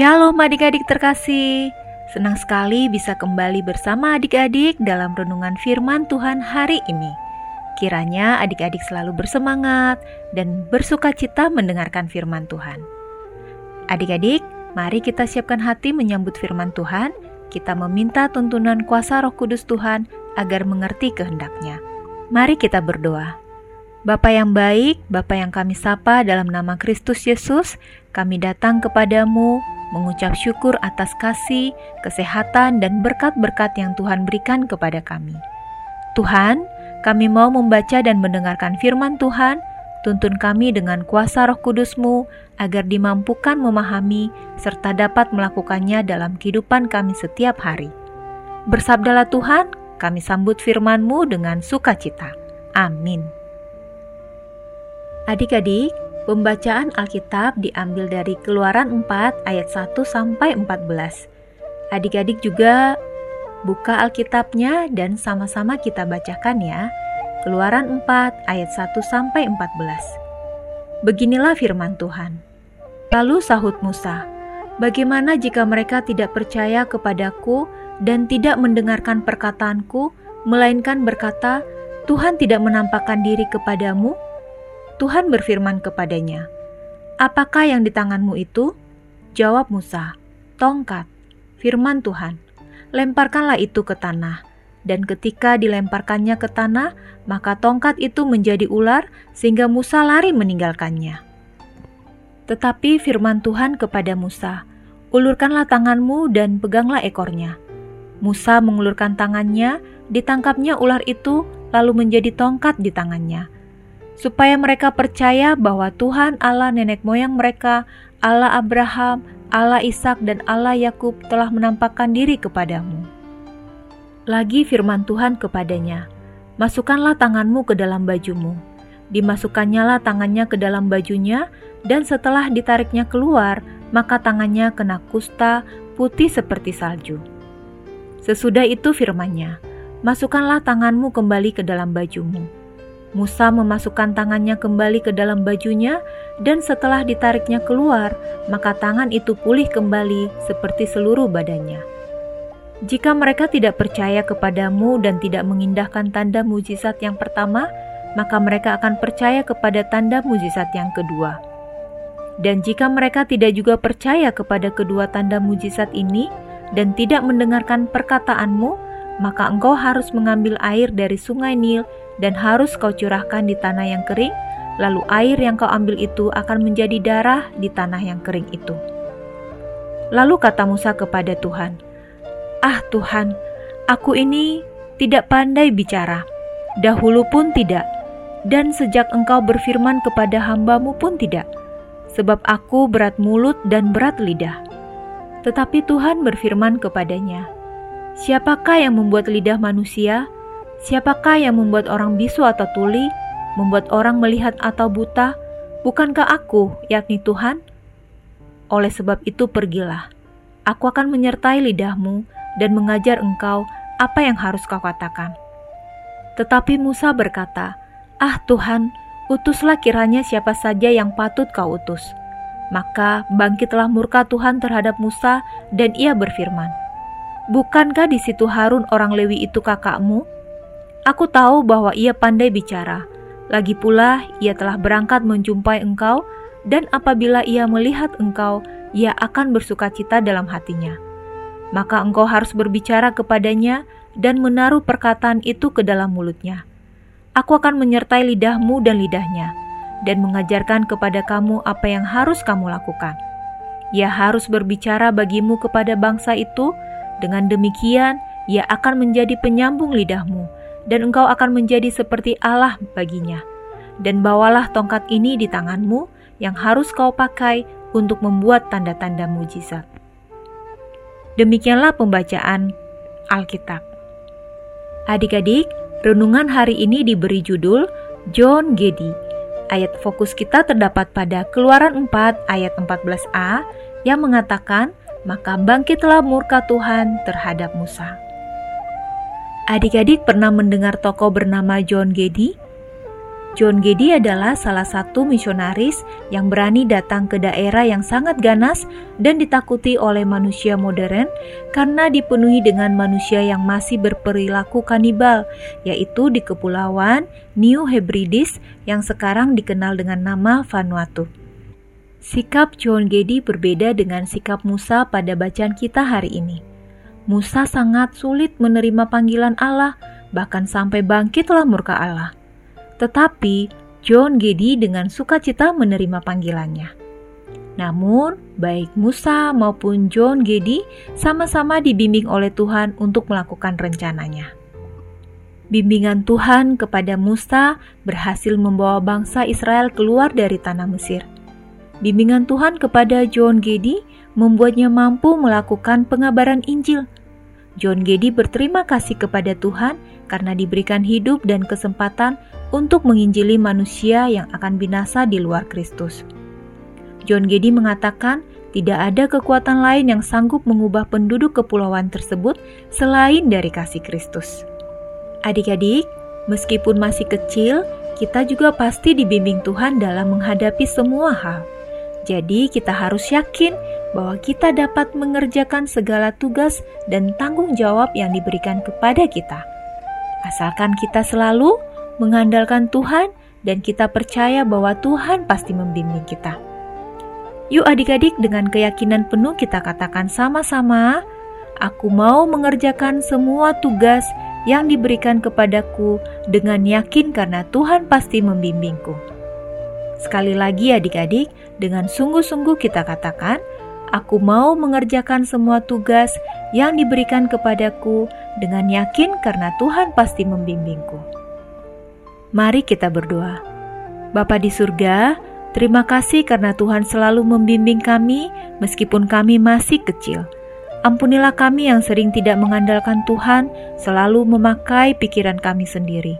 Shalom adik-adik terkasih. Senang sekali bisa kembali bersama adik-adik dalam renungan firman Tuhan hari ini. Kiranya adik-adik selalu bersemangat dan bersuka cita mendengarkan firman Tuhan. Adik-adik, mari kita siapkan hati menyambut firman Tuhan. Kita meminta tuntunan kuasa roh kudus Tuhan agar mengerti kehendaknya. Mari kita berdoa. Bapa yang baik, Bapa yang kami sapa dalam nama Kristus Yesus, kami datang kepadamu mengucap syukur atas kasih, kesehatan, dan berkat-berkat yang Tuhan berikan kepada kami. Tuhan, kami mau membaca dan mendengarkan firman Tuhan, tuntun kami dengan kuasa roh kudusmu, agar dimampukan memahami serta dapat melakukannya dalam kehidupan kami setiap hari. Bersabdalah Tuhan, kami sambut firman-Mu dengan sukacita. Amin. Adik-adik, Pembacaan Alkitab diambil dari Keluaran 4 ayat 1 sampai 14. Adik-adik juga buka Alkitabnya dan sama-sama kita bacakan ya. Keluaran 4 ayat 1 sampai 14. Beginilah firman Tuhan. Lalu sahut Musa, "Bagaimana jika mereka tidak percaya kepadaku dan tidak mendengarkan perkataanku, melainkan berkata, Tuhan tidak menampakkan diri kepadamu?" Tuhan berfirman kepadanya, "Apakah yang di tanganmu itu?" Jawab Musa, "Tongkat." Firman Tuhan, "Lemparkanlah itu ke tanah." Dan ketika dilemparkannya ke tanah, maka tongkat itu menjadi ular sehingga Musa lari meninggalkannya. Tetapi firman Tuhan kepada Musa, "Ulurkanlah tanganmu dan peganglah ekornya." Musa mengulurkan tangannya, ditangkapnya ular itu, lalu menjadi tongkat di tangannya supaya mereka percaya bahwa Tuhan Allah nenek moyang mereka, Allah Abraham, Allah Ishak dan Allah Yakub telah menampakkan diri kepadamu. Lagi firman Tuhan kepadanya, Masukkanlah tanganmu ke dalam bajumu. Dimasukkannya lah tangannya ke dalam bajunya, dan setelah ditariknya keluar, maka tangannya kena kusta putih seperti salju. Sesudah itu firmannya, Masukkanlah tanganmu kembali ke dalam bajumu Musa memasukkan tangannya kembali ke dalam bajunya, dan setelah ditariknya keluar, maka tangan itu pulih kembali seperti seluruh badannya. Jika mereka tidak percaya kepadamu dan tidak mengindahkan tanda mujizat yang pertama, maka mereka akan percaya kepada tanda mujizat yang kedua. Dan jika mereka tidak juga percaya kepada kedua tanda mujizat ini dan tidak mendengarkan perkataanmu, maka engkau harus mengambil air dari sungai Nil dan harus kau curahkan di tanah yang kering, lalu air yang kau ambil itu akan menjadi darah di tanah yang kering itu. Lalu kata Musa kepada Tuhan, "Ah Tuhan, aku ini tidak pandai bicara, dahulu pun tidak, dan sejak engkau berfirman kepada hambamu pun tidak, sebab aku berat mulut dan berat lidah." Tetapi Tuhan berfirman kepadanya, "Siapakah yang membuat lidah manusia?" Siapakah yang membuat orang bisu atau tuli, membuat orang melihat atau buta? Bukankah aku, yakni Tuhan? Oleh sebab itu pergilah. Aku akan menyertai lidahmu dan mengajar engkau apa yang harus kau katakan. Tetapi Musa berkata, Ah Tuhan, utuslah kiranya siapa saja yang patut kau utus. Maka bangkitlah murka Tuhan terhadap Musa dan ia berfirman, Bukankah di situ Harun orang Lewi itu kakakmu? Aku tahu bahwa ia pandai bicara. Lagi pula, ia telah berangkat menjumpai engkau, dan apabila ia melihat engkau, ia akan bersuka cita dalam hatinya. Maka engkau harus berbicara kepadanya dan menaruh perkataan itu ke dalam mulutnya. Aku akan menyertai lidahmu dan lidahnya, dan mengajarkan kepada kamu apa yang harus kamu lakukan. Ia harus berbicara bagimu kepada bangsa itu, dengan demikian ia akan menjadi penyambung lidahmu, dan engkau akan menjadi seperti Allah baginya. Dan bawalah tongkat ini di tanganmu yang harus kau pakai untuk membuat tanda-tanda mujizat. Demikianlah pembacaan Alkitab. Adik-adik, renungan hari ini diberi judul John Gedi. Ayat fokus kita terdapat pada Keluaran 4 ayat 14a yang mengatakan, "Maka bangkitlah murka Tuhan terhadap Musa." Adik-adik pernah mendengar tokoh bernama John Geddy? John Geddy adalah salah satu misionaris yang berani datang ke daerah yang sangat ganas dan ditakuti oleh manusia modern karena dipenuhi dengan manusia yang masih berperilaku kanibal, yaitu di kepulauan New Hebrides yang sekarang dikenal dengan nama Vanuatu. Sikap John Geddy berbeda dengan sikap Musa pada bacaan kita hari ini. Musa sangat sulit menerima panggilan Allah, bahkan sampai bangkitlah murka Allah tetapi John Geddy dengan sukacita menerima panggilannya. Namun, baik Musa maupun John Geddy sama-sama dibimbing oleh Tuhan untuk melakukan rencananya. Bimbingan Tuhan kepada Musa berhasil membawa bangsa Israel keluar dari tanah Mesir. Bimbingan Tuhan kepada John Geddy membuatnya mampu melakukan pengabaran Injil. John Geddy berterima kasih kepada Tuhan karena diberikan hidup dan kesempatan untuk menginjili manusia yang akan binasa di luar Kristus. John Geddy mengatakan, tidak ada kekuatan lain yang sanggup mengubah penduduk kepulauan tersebut selain dari kasih Kristus. Adik-adik, meskipun masih kecil, kita juga pasti dibimbing Tuhan dalam menghadapi semua hal. Jadi, kita harus yakin bahwa kita dapat mengerjakan segala tugas dan tanggung jawab yang diberikan kepada kita. Asalkan kita selalu mengandalkan Tuhan dan kita percaya bahwa Tuhan pasti membimbing kita. Yuk adik-adik dengan keyakinan penuh kita katakan sama-sama, aku mau mengerjakan semua tugas yang diberikan kepadaku dengan yakin karena Tuhan pasti membimbingku. Sekali lagi adik-adik, dengan sungguh-sungguh kita katakan, aku mau mengerjakan semua tugas yang diberikan kepadaku dengan yakin karena Tuhan pasti membimbingku. Mari kita berdoa. Bapa di surga, terima kasih karena Tuhan selalu membimbing kami meskipun kami masih kecil. Ampunilah kami yang sering tidak mengandalkan Tuhan, selalu memakai pikiran kami sendiri.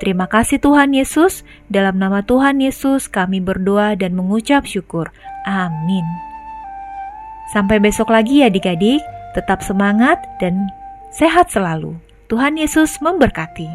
Terima kasih Tuhan Yesus, dalam nama Tuhan Yesus kami berdoa dan mengucap syukur. Amin. Sampai besok lagi ya adik-adik tetap semangat dan sehat selalu. Tuhan Yesus memberkati.